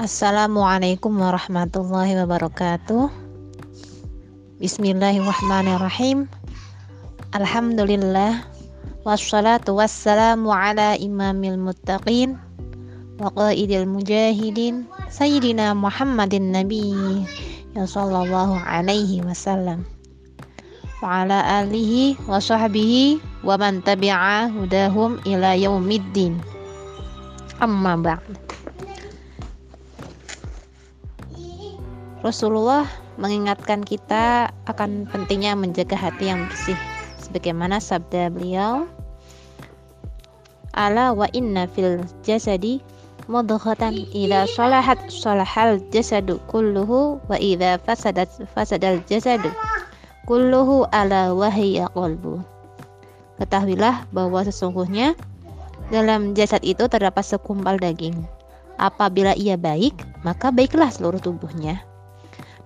Assalamualaikum warahmatullahi wabarakatuh. Bismillahirrahmanirrahim. Alhamdulillah wassalatu wassalamu ala imamil muttaqin wa qaidil mujahidin sayyidina Muhammadin nabi ya sallallahu alaihi wasallam wa ala alihi wa sahbihi wa man tabi'a hudahum ila yaumiddin amma ba'd Rasulullah mengingatkan kita akan pentingnya menjaga hati yang bersih. Sebagaimana sabda beliau ala wa inna fil jasadi mudghatan idza salahat salahal jasadu kulluhu wa idza fasadat fasadal jasadu kulluhu ala wahya qalbu. Ketahuilah bahwa sesungguhnya dalam jasad itu terdapat sekumpal daging. Apabila ia baik maka baiklah seluruh tubuhnya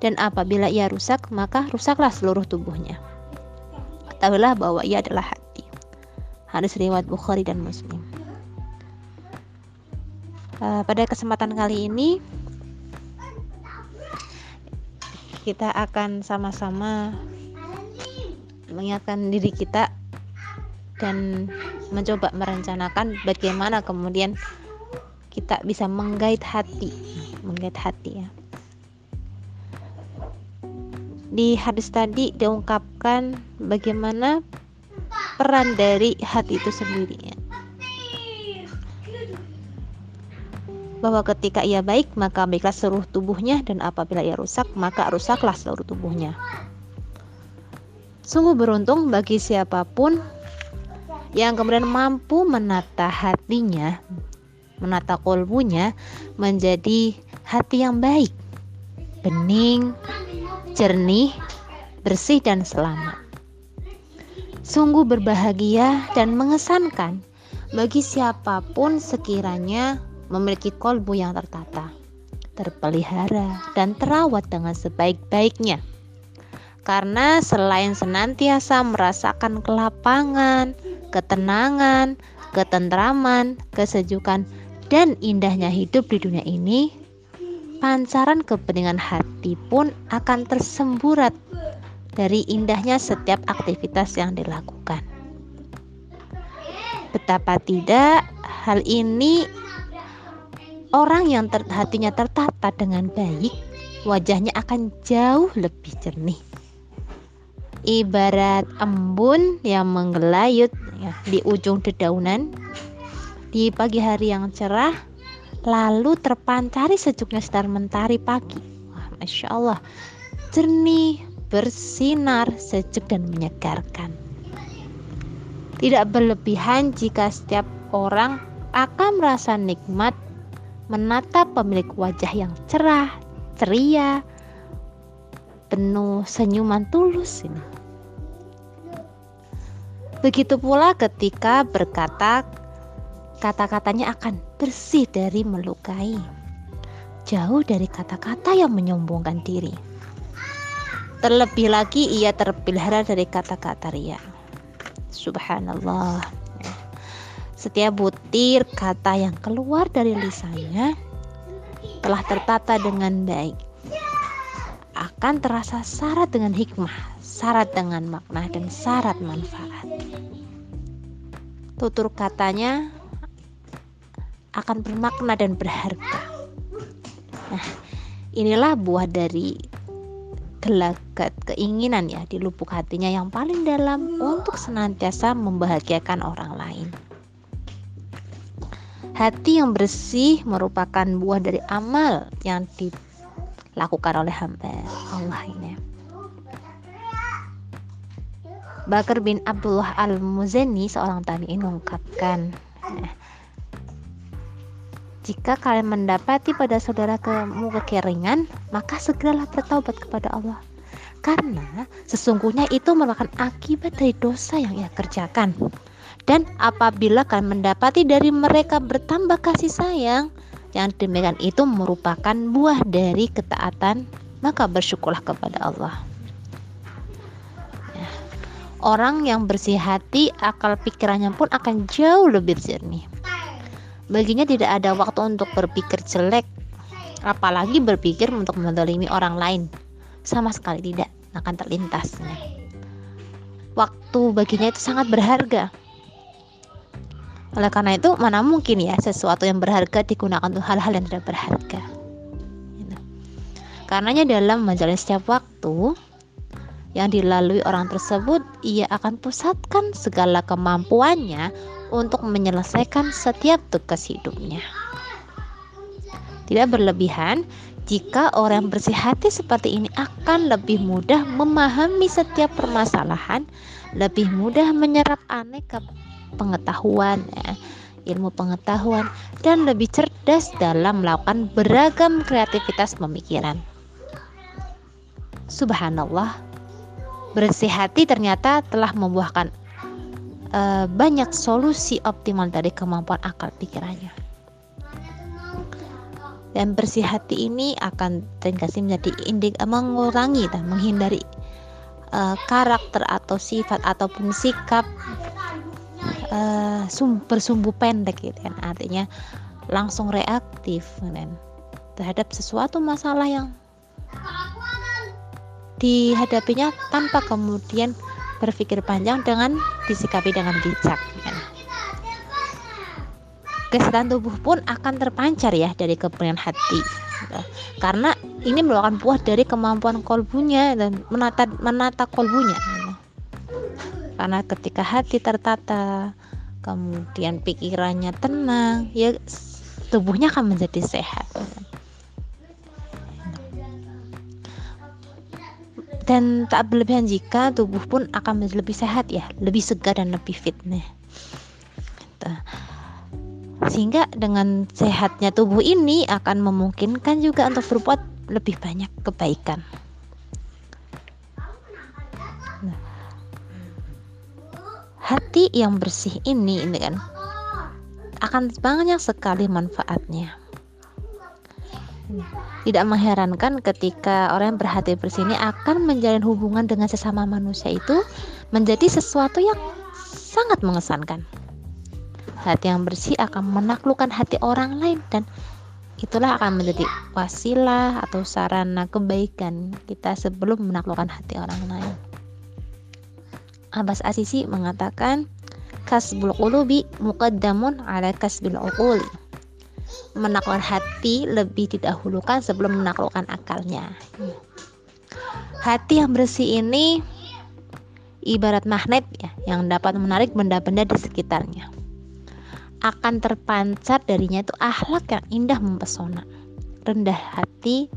dan apabila ia rusak maka rusaklah seluruh tubuhnya. Ketahuilah bahwa ia adalah hati. Hadis riwayat Bukhari dan Muslim. Uh, pada kesempatan kali ini kita akan sama-sama mengingatkan diri kita dan mencoba merencanakan bagaimana kemudian kita bisa menggait hati. Menggait hati ya di hadis tadi diungkapkan bagaimana peran dari hati itu sendiri. Bahwa ketika ia baik maka baiklah seluruh tubuhnya dan apabila ia rusak maka rusaklah seluruh tubuhnya. Sungguh beruntung bagi siapa pun yang kemudian mampu menata hatinya menata kolbunya menjadi hati yang baik bening jernih, bersih, dan selamat. Sungguh berbahagia dan mengesankan bagi siapa pun sekiranya memiliki kolbu yang tertata, terpelihara, dan terawat dengan sebaik-baiknya. Karena selain senantiasa merasakan kelapangan, ketenangan, ketentraman, kesejukan, dan indahnya hidup di dunia ini, pancaran kebeningan hati pun akan tersemburat dari indahnya setiap aktivitas yang dilakukan. Betapa tidak hal ini orang yang ter, hatinya tertata dengan baik, wajahnya akan jauh lebih jernih. Ibarat embun yang menggelayut ya, di ujung dedaunan di pagi hari yang cerah lalu terpancari sejuknya sinar mentari pagi. Wah, Masya Allah, jernih, bersinar, sejuk dan menyegarkan. Tidak berlebihan jika setiap orang akan merasa nikmat menatap pemilik wajah yang cerah, ceria, penuh senyuman tulus ini. Begitu pula ketika berkata kata-katanya akan bersih dari melukai, jauh dari kata-kata yang menyombongkan diri. Terlebih lagi ia terpelihara dari kata-kata ria. Subhanallah. Setiap butir kata yang keluar dari lisannya telah tertata dengan baik. Akan terasa syarat dengan hikmah, syarat dengan makna dan syarat manfaat. Tutur katanya akan bermakna dan berharga. Nah, inilah buah dari gelagat keinginan ya di lubuk hatinya yang paling dalam untuk senantiasa membahagiakan orang lain. Hati yang bersih merupakan buah dari amal yang dilakukan oleh hamba Allah ini. Bakar bin Abdullah Al-Muzani seorang tabi'in mengungkapkan, jika kalian mendapati pada saudara kamu kekeringan, maka segeralah bertaubat kepada Allah. Karena sesungguhnya itu merupakan akibat dari dosa yang ia kerjakan. Dan apabila kalian mendapati dari mereka bertambah kasih sayang, yang demikian itu merupakan buah dari ketaatan, maka bersyukurlah kepada Allah. Ya. Orang yang bersih hati, akal pikirannya pun akan jauh lebih jernih. Baginya tidak ada waktu untuk berpikir jelek apalagi berpikir untuk mendolimi orang lain. Sama sekali tidak akan terlintas waktu baginya itu sangat berharga. Oleh karena itu mana mungkin ya sesuatu yang berharga digunakan untuk hal-hal yang tidak berharga? Gitu. karenanya dalam menjalani setiap waktu yang dilalui orang tersebut, ia akan pusatkan segala kemampuannya untuk menyelesaikan setiap tugas hidupnya. Tidak berlebihan, jika orang bersih hati seperti ini akan lebih mudah memahami setiap permasalahan, lebih mudah menyerap aneka pengetahuan, ya, ilmu pengetahuan, dan lebih cerdas dalam melakukan beragam kreativitas pemikiran. Subhanallah, bersih hati ternyata telah membuahkan uh, banyak solusi optimal dari kemampuan akal pikirannya. Dan bersih hati ini akan terindikasi menjadi indik mengurangi dan menghindari uh, karakter atau sifat ataupun sikap uh, sum, bersumbu pendek gitu kan artinya langsung reaktif dan terhadap sesuatu masalah yang dihadapinya tanpa kemudian berpikir panjang dengan disikapi dengan bijak. Kesehatan tubuh pun akan terpancar ya dari kepentingan hati. Karena ini merupakan buah dari kemampuan kolbunya dan menata menata kolbunya. Karena ketika hati tertata, kemudian pikirannya tenang, ya tubuhnya akan menjadi sehat. Dan tak berlebihan jika tubuh pun akan menjadi lebih sehat ya. Lebih segar dan lebih fit nih. Gitu. sehingga dengan sehatnya tubuh ini akan memungkinkan juga untuk berbuat lebih banyak kebaikan. Nah, hati yang bersih ini ini kan akan banyak sekali manfaatnya tidak mengherankan ketika orang yang berhati bersih ini akan menjalin hubungan dengan sesama manusia itu menjadi sesuatu yang sangat mengesankan. Hati yang bersih akan menaklukkan hati orang lain dan itulah akan menjadi wasilah atau sarana kebaikan kita sebelum menaklukkan hati orang lain. Abbas Asisi mengatakan kasbul qulubi muqaddamun ala kasbil uquli menaklukkan hati lebih didahulukan sebelum menaklukkan akalnya. Hati yang bersih ini ibarat magnet ya yang dapat menarik benda-benda di sekitarnya. Akan terpancar darinya itu akhlak yang indah mempesona, rendah hati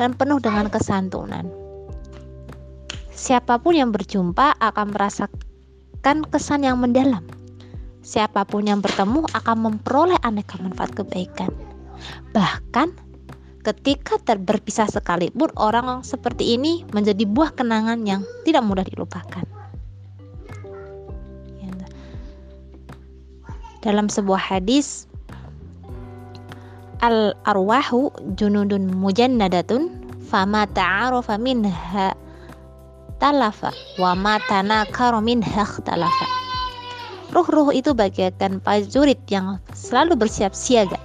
dan penuh dengan kesantunan. Siapa pun yang berjumpa akan merasakan kesan yang mendalam siapa pun yang bertemu akan memperoleh aneka manfaat kebaikan. Bahkan ketika berpisah sekalipun orang seperti ini menjadi buah kenangan yang tidak mudah dilupakan. Ya. Dalam sebuah hadis al arwahu junudun mujannadatun fama ta'arufa minha talafa wa ma tanakara minha ikhtalafa Ruh-ruh itu bagaikan prajurit yang selalu bersiap siaga.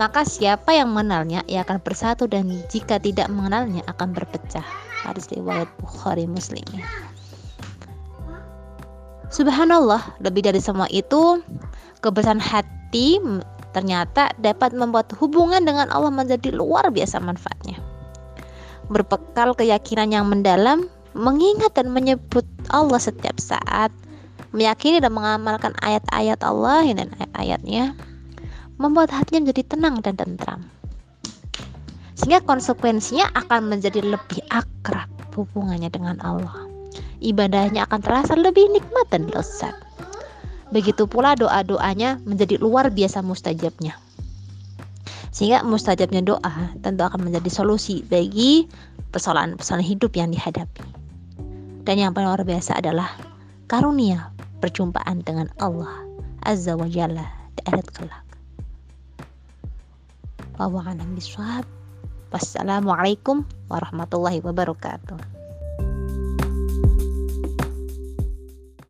Maka siapa yang mengenalnya ia akan bersatu dan jika tidak mengenalnya akan berpecah. Hadis riwayat Bukhari Muslim. Subhanallah, lebih dari semua itu, kebersihan hati ternyata dapat membuat hubungan dengan Allah menjadi luar biasa manfaatnya. Berbekal keyakinan yang mendalam, mengingat dan menyebut Allah setiap saat, meyakini dan mengamalkan ayat-ayat Allah dan ayat-ayatnya membuat hatinya menjadi tenang dan tentram. Sehingga konsekuensinya akan menjadi lebih akrab hubungannya dengan Allah. Ibadahnya akan terasa lebih nikmat dan lezat. Begitu pula doa-doanya menjadi luar biasa mustajabnya. Sehingga mustajabnya doa tentu akan menjadi solusi bagi persoalan-persoalan hidup yang dihadapi. Dan yang paling luar biasa adalah karunia perjumpaan dengan Allah Azza wa Jalla di akhirat kelak. Wassalamualaikum warahmatullahi wabarakatuh.